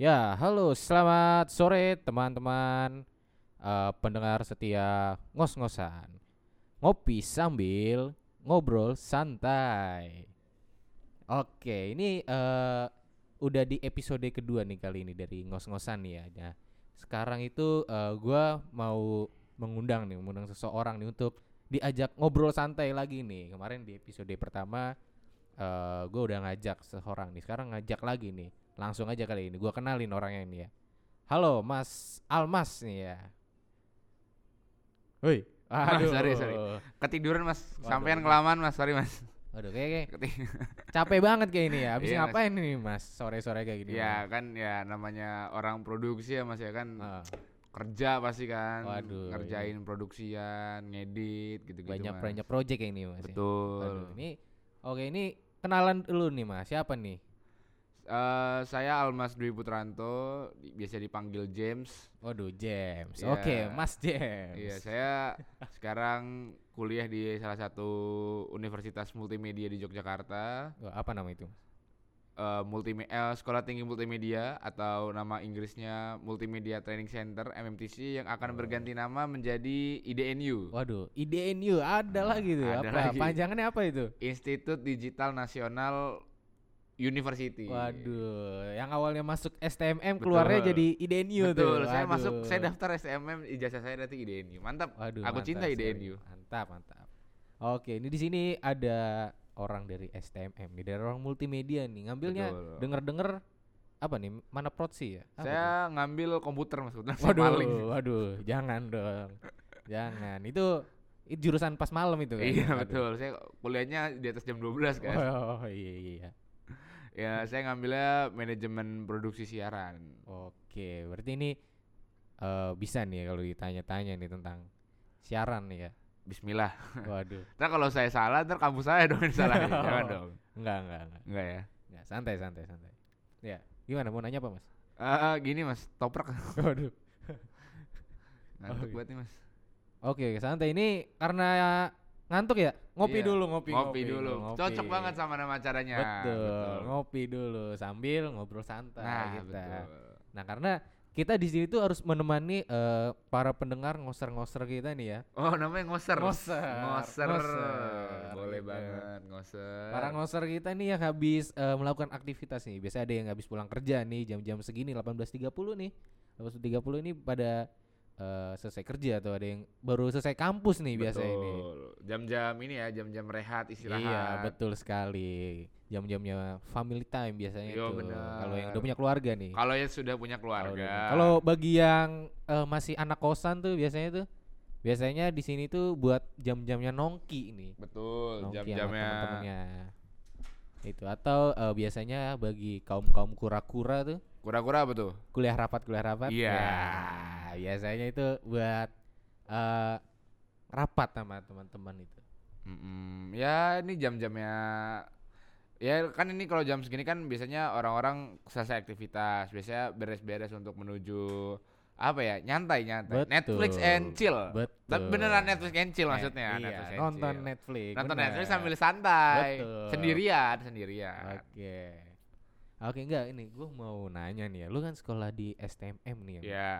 Ya, halo, selamat sore teman-teman eh, pendengar setia ngos-ngosan. Ngopi sambil ngobrol santai. Oke, ini eh, udah di episode kedua nih kali ini dari ngos-ngosan ya. Nah, sekarang itu eh, gua mau mengundang nih, mengundang seseorang nih untuk diajak ngobrol santai lagi nih. Kemarin di episode pertama eh gue udah ngajak seseorang nih. Sekarang ngajak lagi nih. Langsung aja kali ini. Gua kenalin orangnya ini ya. Halo, Mas Almas nih ya. Woi. Aduh. sorry, sorry. Ketiduran mas, Waduh. sampean kelamaan mas, sorry mas. Waduh, kayak, kayak capek banget kayak ini ya. Habis Iya, Mas. ngapain nih, Mas? Sore-sore kayak gini. ya kan ya namanya orang produksi ya mas ya kan Mas? Ah, kerja pasti kan, Waduh, iya. ngerjain produksian, ngedit gitu-gitu banyak mas. banyak project kayak ini, Mas. ya. Betul. Waduh, ini Oke, ini kenalan dulu nih, Mas. Siapa nih? Eh, saya Almas Dwi Putranto, biasa dipanggil James. Waduh, James. Iya. Oke, Mas James. Iya, saya sekarang kuliah di salah satu universitas multimedia di Yogyakarta. Apa nama itu? eh multime- eh, Sekolah Tinggi Multimedia atau nama Inggrisnya Multimedia Training Center MMTC yang akan Oh. berganti nama menjadi IDNU Waduh, IDNU ada lagi tuh. ada Apa? lagi. Panjangannya apa itu? Institut Digital Nasional University. Waduh, yang awalnya masuk STMM keluarnya Betul. jadi IDNU tuh. Betul, saya Waduh. masuk saya daftar STMM ijazah saya nanti IDNU. Mantap. Waduh, Aku cinta mantap sekali. IDNU. Mantap, mantap. Oke, ini di sini ada orang dari STMM nih, dari orang multimedia nih. Ngambilnya Betul. denger-denger apa nih? Mana protsi ya? Apa Saya ngambil komputer saya Waduh, maling. waduh, jangan dong. jangan. Itu, itu jurusan pas malam itu kan. Iya Waduh. betul. Saya kuliahnya di atas jam 12 kan. Oh, iya iya. Ya, saya ngambilnya manajemen produksi siaran. Oke, berarti ini eh bisa nih ya kalau ditanya-tanya nih tentang siaran nih ya. Bismillah. Waduh. Ntar kalau saya salah, ntar kampus saya dong yang salah. Jangan dong. Enggak, enggak, enggak. Enggak ya. Enggak, santai, santai, santai. Ya, gimana mau nanya apa, Mas? Eh, gini mas, toprak Waduh. ngantuk iya. buat nih mas. Oke, santai. Ini karena ngantuk ya? Ngopi Iya, dulu, ngopi, Ngopi dulu. ngopi. Cocok banget sama nama acaranya. Betul, ngopi dulu sambil ngobrol santai Nah, kita. betul. Nah, karena kita di sini tuh harus menemani eh, para pendengar ngoser-ngoser kita nih ya. Oh, namanya ngoser. Ngoser, Ngoser. ngoser, Boleh gitu. banget, ngoser. Para ngoser kita nih yang habis eh, melakukan aktivitas nih. Biasanya ada yang habis pulang kerja nih jam-jam segini 18.30 nih. 18.30 ini pada eh, selesai kerja atau ada yang baru selesai kampus nih biasa ini. Jam-jam ini ya, jam-jam rehat, istirahat. Iya, betul sekali. Jam-jamnya family time biasanya Yo, itu. Kalau yang udah punya keluarga nih. Kalau yang sudah punya keluarga. Kalau bagi yang eh, masih anak kosan tuh biasanya tuh biasanya di sini tuh buat jam-jamnya nongki nih. betul, jam-jamnya. Itu atau eh, biasanya bagi kaum-kaum kura-kura tuh kura-kura apa tuh? kuliah rapat kuliah rapat. Iya. Ya, biasanya itu buat eh rapat sama teman-teman itu. Mm-mm. Ya ini jam-jamnya Ya kan ini kalau jam segini kan biasanya orang-orang selesai aktivitas Biasanya beres-beres untuk menuju Apa ya, nyantai nyantai Betul. Netflix and chill Betul. Tapi beneran Netflix and chill maksudnya iya, Netflix and nonton chill. Netflix. Nonton bener. Netflix sambil santai Betul. Sendirian, sendirian Oke. Oke enggak ini gue mau nanya nih ya. Lu kan sekolah di STMM nih ya. Ya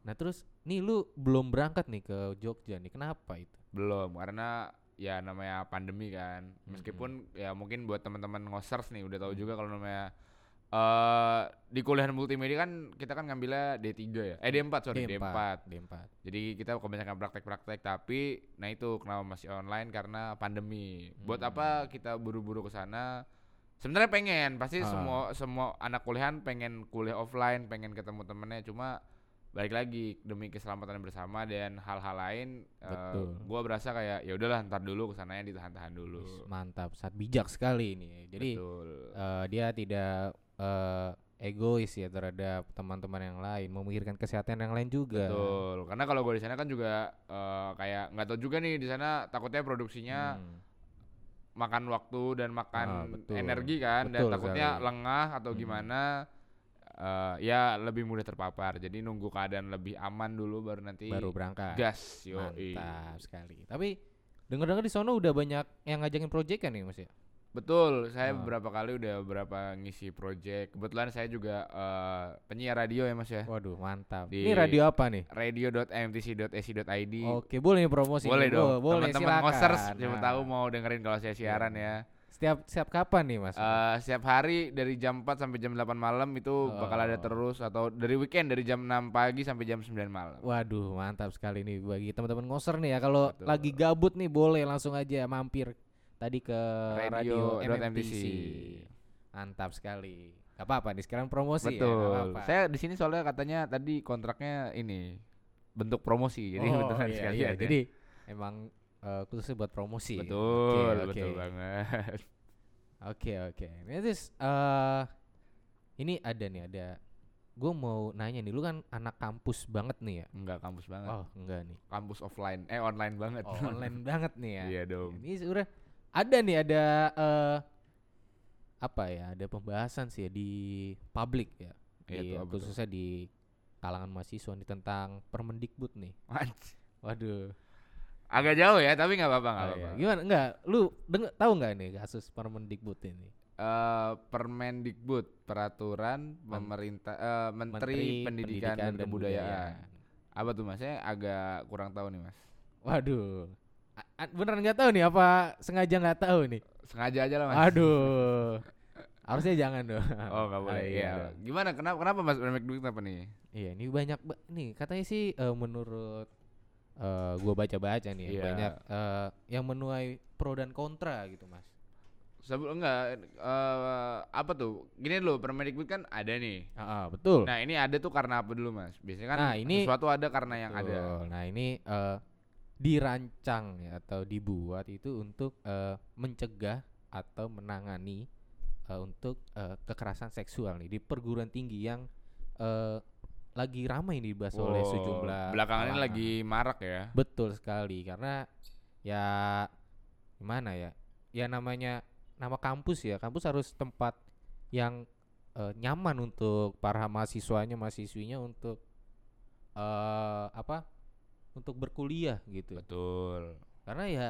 Nah, terus nih lu belum berangkat nih ke Jogja nih. Kenapa itu? belum karena ya namanya pandemi kan meskipun ya mungkin buat teman-teman ngosers nih udah tahu juga kalau namanya eh di kuliah multimedia kan kita kan ngambilnya D3 ya eh D4 sorry D4, D4. jadi kita kebanyakan praktek-praktek tapi nah itu kenapa masih online karena pandemi buat Hmm. apa kita buru-buru ke sana sebenarnya pengen pasti Ah. semua semua anak kuliahan pengen kuliah offline pengen ketemu temennya cuma balik lagi demi keselamatan bersama dan hal-hal lain eh, Betul. gua berasa kayak ya udahlah ntar dulu ke sananya ditahan-tahan dulu Mantap, sangat bijak sekali ini. Jadi betul eh, dia tidak eh, egois ya terhadap teman-teman yang lain, memikirkan kesehatan yang lain juga. betul karena kalau gua di sana kan juga eh, kayak nggak tahu juga nih di sana takutnya produksinya Hmm. Makan waktu dan makan Ah, betul. energi kan Betul dan takutnya sekali. lengah atau Hmm. gimana eh, ya lebih mudah terpapar jadi nunggu keadaan lebih aman dulu baru nanti Baru berangkat. gas yo Mantap sekali. Tapi dengar-dengar di sono udah banyak yang ngajakin project kan nih Mas ya? Betul, saya Oh. beberapa kali udah beberapa ngisi project. Kebetulan saya juga eh, penyiar radio ya Mas ya. Waduh, mantap. Di- Ini radio apa nih? radio.mtc.ac.id. Oke, boleh nih promosi. Boleh nih. dong. Bo- boleh Teman-teman ngosers siapa Nah, tahu mau dengerin kalau saya siaran ya. Setiap setiap kapan nih, Mas? Eh setiap hari dari jam 4 sampai jam 8 malam itu bakal ada Oh. terus atau dari weekend dari jam 6 pagi sampai jam 9 malam. Waduh, mantap sekali nih bagi teman-teman ngoser nih ya. Kalau lagi gabut nih boleh langsung aja mampir tadi ke radio, Radio.mtc. MMTC. Mantap sekali. Gak apa-apa nih sekarang promosi ya. Betul. apa-apa. Saya di sini soalnya katanya tadi kontraknya ini bentuk promosi jadi oh, beneran iya, sekalian iya. ya. Jadi emang eh, khususnya buat promosi. ya? betul, Oke, betul oke. banget. Oke oke. Ini terus eh ini ada nih ada. Gue mau nanya nih, lu kan anak kampus banget nih ya? Enggak kampus banget. Oh enggak nih. Kampus offline, eh online banget. Oh online banget nih ya. Iya dong. Ini sebenarnya ada nih ada eh apa ya? Ada pembahasan sih ya di publik ya. Iya Di, tuh? khususnya di kalangan mahasiswa nih tentang Permendikbud nih. Anj- Waduh. Agak jauh ya, tapi nggak apa-apa, nggak Oh, apa-apa. iya. Gimana? Enggak, lu denger tahu nggak nih kasus Permendikbud ini? Eh, Permendikbud, peraturan Men- pemerintah eh, Menteri, Pendidikan, dan, Kebudayaan. Apa tuh Mas? Saya agak kurang tahu nih Mas. Waduh. Beneran nggak tahu nih apa sengaja nggak tahu nih? Sengaja aja lah Mas. Aduh. Harusnya jangan dong. Oh nggak boleh. Ah, Iya. dong. Gimana? Kenapa? Kenapa Mas Permendikbud apa nih? Iya, ini banyak ba- nih katanya sih eh, menurut eh gua baca-baca nih ya, Iya. banyak eh, yang menuai pro dan kontra gitu, Mas. Sebelum enggak eh, apa tuh? Gini dulu, Permendikbud kan ada nih. Ah, ah, betul. Nah, ini ada tuh karena apa dulu, Mas? Biasanya kan Nah, ini- sesuatu ada karena yang ada. Betul. Nah, ini eh, dirancang ya atau dibuat itu untuk eh, mencegah atau menangani eh, untuk eh, kekerasan seksual nih di perguruan tinggi yang eh, lagi ramai nih dibahas oleh Wow, sejumlah belakangan ini lagi marak ya. Betul sekali karena ya gimana ya? Ya namanya nama kampus ya. Kampus harus tempat yang eh, nyaman untuk para mahasiswanya, mahasiswinya untuk eh apa? Untuk berkuliah gitu. Betul. Karena ya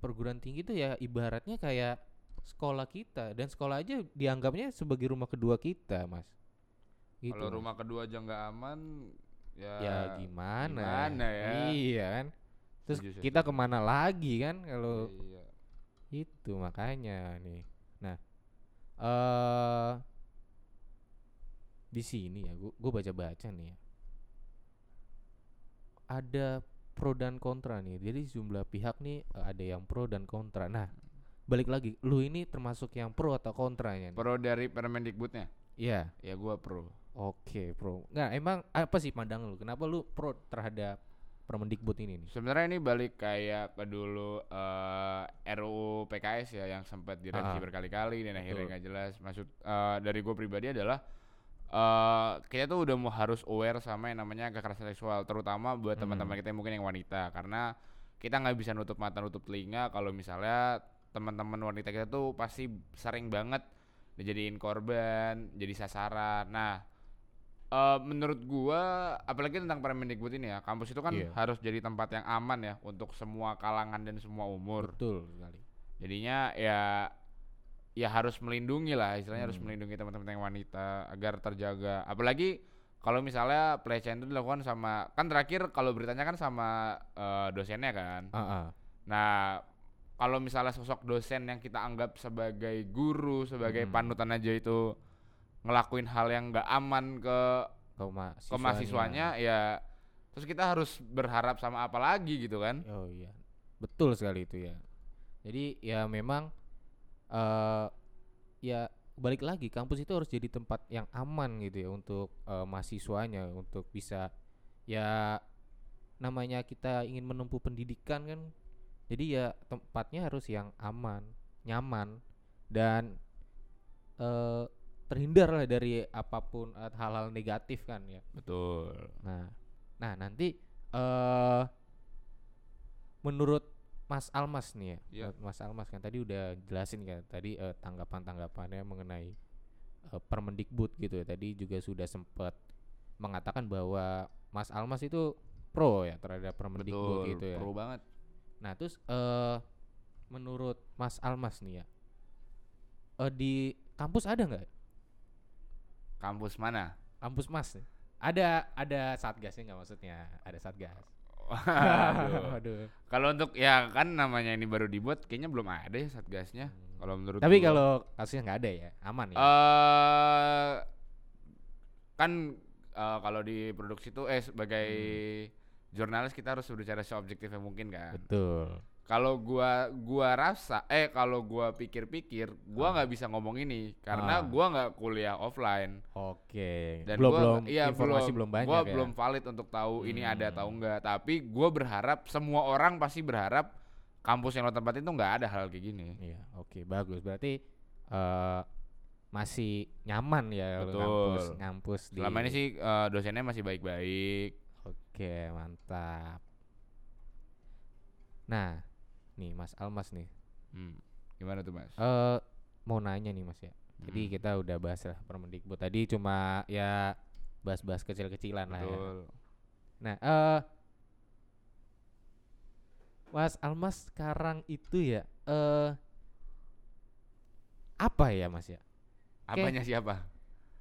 perguruan tinggi itu ya ibaratnya kayak sekolah kita dan sekolah aja dianggapnya sebagai rumah kedua kita, Mas. Gitu. Kalau rumah kedua aja nggak aman, ya, ya gimana? gimana ya? Iya kan. Terus Setuju, kita ke mana lagi kan kalau Iya. itu makanya nih. Nah, eh di sini ya, gua, gua baca-baca nih ya. Ada pro dan kontra nih. Jadi sejumlah pihak nih eh, ada yang pro dan kontra. Nah, balik lagi, lu ini termasuk yang pro atau kontranya? nih? Pro dari Permendikbudnya? Iya. Ya gua pro. Oke, pro. Nggak, emang apa sih pandangan lu? Kenapa lu pro terhadap Permendikbud ini nih? Sebenarnya ini balik kayak ke dulu eh RUU PKS ya yang sempat direvisi Ah, berkali-kali dan akhirnya nggak jelas. Maksud eh, dari gue pribadi adalah eh kita tuh udah mau harus aware sama yang namanya kekerasan seksual, terutama buat Hmm. teman-teman kita yang mungkin yang wanita, karena kita nggak bisa nutup mata nutup telinga kalau misalnya teman-teman wanita kita tuh pasti sering banget dijadiin korban, jadi sasaran. Nah, eh menurut gua apalagi tentang Permendikbud ini ya, kampus itu kan Iya. harus jadi tempat yang aman ya untuk semua kalangan dan semua umur. Betul sekali. Jadinya ya ya harus melindungi lah, istilahnya harus Hmm. melindungi teman-teman yang wanita agar terjaga. Apalagi kalau misalnya pelecehan itu dilakukan sama kan terakhir kalau beritanya kan sama eh, dosennya kan. Ah, ah. Nah, kalau misalnya sosok dosen yang kita anggap sebagai guru, sebagai Hmm. panutan aja itu ngelakuin hal yang nggak aman ke ke mahasiswanya. ke mahasiswanya ya terus kita harus berharap sama apa lagi gitu kan Oh iya, betul sekali itu ya. Jadi ya memang eh ya balik lagi kampus itu harus jadi tempat yang aman gitu ya untuk eh, mahasiswanya untuk bisa ya namanya kita ingin menempuh pendidikan kan. Jadi ya tempatnya harus yang aman, nyaman dan eh terhindar lah dari apa pun hal-hal negatif kan ya. betul Nah, nah nanti eh menurut Mas Almas nih ya, menurut Mas Almas kan tadi udah jelasin kan tadi eh, tanggapan-tanggapannya mengenai eh, Permendikbud gitu ya. Tadi juga sudah sempat mengatakan bahwa Mas Almas itu pro ya terhadap Permendikbud betul gitu ya. pro banget Nah, terus eh menurut Mas Almas nih ya, eh, di kampus ada nggak? Kampus mana? Kampus Mas. Ada ada satgasnya nggak maksudnya? Ada satgas. Waduh. Aduh. Kalau untuk ya kan namanya ini baru dibuat, kayaknya belum ada ya satgasnya. Kalau menurut Tapi kalau kasusnya nggak ada ya, aman ya. eh kan eh, kalau di produksi itu eh sebagai Hmm. jurnalis kita harus berbicara seobjektif yang mungkin kan. Betul. Kalau gua gua rasa eh kalau gua pikir-pikir gua nggak bisa ngomong ini karena Ah. gua nggak kuliah offline Oke. dan belum gua belum iya informasi belum, banyak gua ya. belum valid untuk tahu ini ada atau Hmm. enggak tapi gua berharap semua orang pasti berharap kampus yang lo tempatin tuh nggak ada hal kayak gini Iya, oke bagus. Berarti eh masih nyaman ya Betul. ngampus ngampus di selama ini sih eh, dosennya masih baik-baik Oke, mantap. Nah, nih Mas Almas nih. Hmm. gimana tuh mas Eh mau nanya nih Mas ya. Jadi Hmm. kita udah bahas lah Permendikbud tadi cuma ya bahas-bahas kecil-kecilan lah ya. betul Nah, eh Mas Almas sekarang itu ya eh apa ya Mas ya? apanya siapa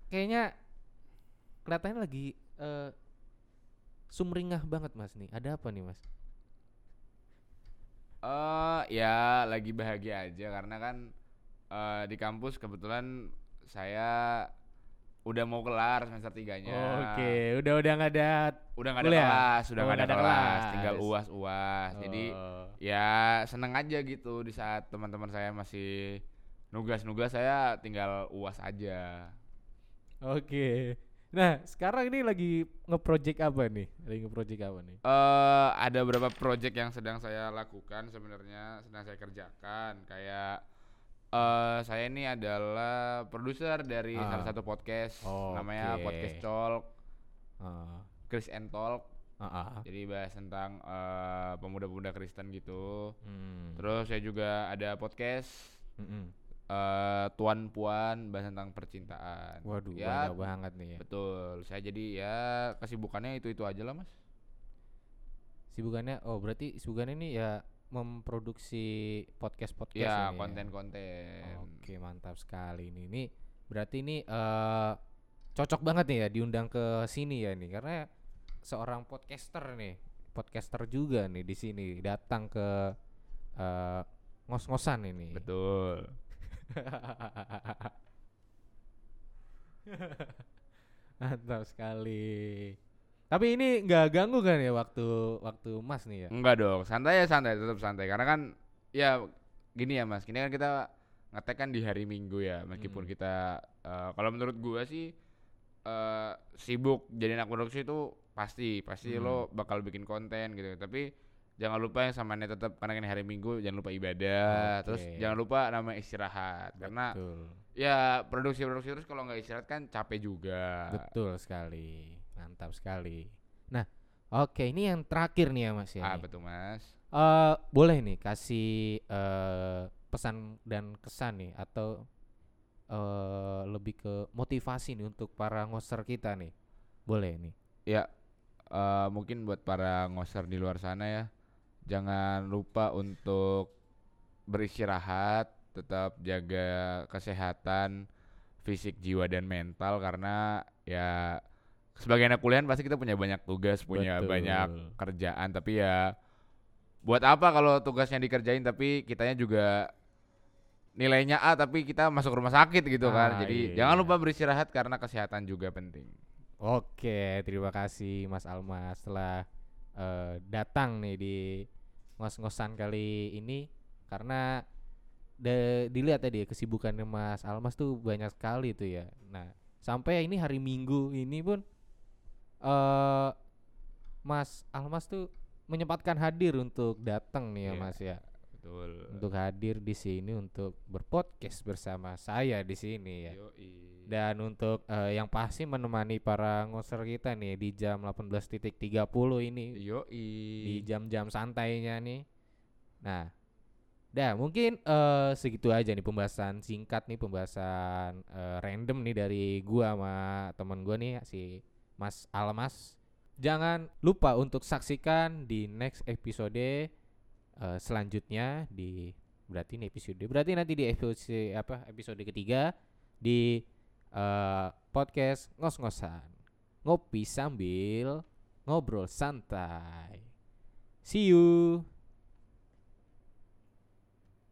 Kayaknya kelihatannya lagi eh sumringah banget Mas nih. Ada apa nih Mas? Ya lagi bahagia aja karena kan eh di kampus kebetulan saya udah mau kelar semester tiganya. Oke, udah udah nggak ada. Udah nggak ada kelas, udah Oh, nggak ada, nggak ada kelas, kelas. tinggal uas uas. Jadi Oh, ya seneng aja gitu di saat teman-teman saya masih nugas-nugas saya tinggal uas aja. Oke. Nah, sekarang ini lagi nge-project apa nih? Lagi nge-project apa nih? eh ada beberapa project yang sedang saya lakukan sebenarnya sedang saya kerjakan kayak eh saya ini adalah produser dari Ah. salah satu podcast namanya Oke. podcast Colk Ah, Chris and Talk ah. jadi bahas tentang eh, pemuda-pemuda Kristen gitu Hmm. terus saya juga ada podcast Mm-mm. Eh Tuan Puan bahas tentang percintaan. Waduh, ya banyak banget nih ya. betul. Saya jadi ya kesibukannya itu itu aja lah mas. Sibukannya oh berarti sibukannya ini ya memproduksi podcast-podcast ya ini konten-konten. Oke, mantap sekali ini. Ini berarti ini eh cocok banget nih ya diundang ke sini ya nih karena seorang podcaster nih, podcaster juga nih di sini datang ke eh ngos-ngosan ini. betul Mantap sekali. Tapi ini nggak ganggu kan ya waktu waktu Mas nih ya? Enggak dong, santai ya santai, tetap santai. Karena kan ya gini ya Mas, ini kan kita ngetek kan di hari Minggu ya, meskipun Hmm. kita eh, kalau menurut gua sih eh sibuk jadi anak produksi itu pasti, pasti Hmm. lo bakal bikin konten gitu. Tapi jangan lupa yang samanya tetap karena kan hari Minggu jangan lupa ibadah, terus Oke. jangan lupa nama istirahat. Karena Betul. ya produksi-produksi terus kalau nggak istirahat kan capek juga. Betul sekali. Mantap sekali. Nah, oke ini yang terakhir nih ya Mas ya. Ah nih. betul Mas. Eh, boleh nih kasih eh, pesan dan kesan nih atau eh, lebih ke motivasi nih untuk para ngoser kita nih. Boleh nih. Ya, eh, mungkin buat para ngoser di luar sana ya, jangan lupa untuk beristirahat, tetap jaga kesehatan fisik, jiwa dan mental karena ya sebagai anak kuliah pasti kita punya banyak tugas, punya Betul. banyak kerjaan, tapi ya buat apa kalau tugasnya dikerjain tapi kitanya juga nilainya A tapi kita masuk rumah sakit gitu kan. Ah, Jadi iya, jangan iya. lupa beristirahat karena kesehatan juga penting. Oke, terima kasih Mas Almas telah eh, datang nih di ngos-ngosan kali ini karena da- dilihat tadi ya, kesibukannya Mas Almas tuh banyak sekali tuh ya. Nah, sampai ini hari Minggu ini pun eh Mas Almas tuh menyempatkan hadir untuk datang nih ya Iya. Mas ya. Betul. Untuk hadir di sini untuk berpodcast bersama saya di sini ya. Yoi. Dan untuk eh, yang pasti menemani para ngoser kita nih di jam 18.30 ini Yoi. di jam-jam santainya nih. Nah, dah mungkin eh, segitu aja nih pembahasan singkat nih pembahasan eh, random nih dari gua sama teman gua nih si Mas Almas. Jangan lupa untuk saksikan di next episode eh, selanjutnya di berarti ini episode berarti nanti di episode apa episode ketiga di eh, podcast ngos-ngosan. Ngopi sambil ngobrol santai. See you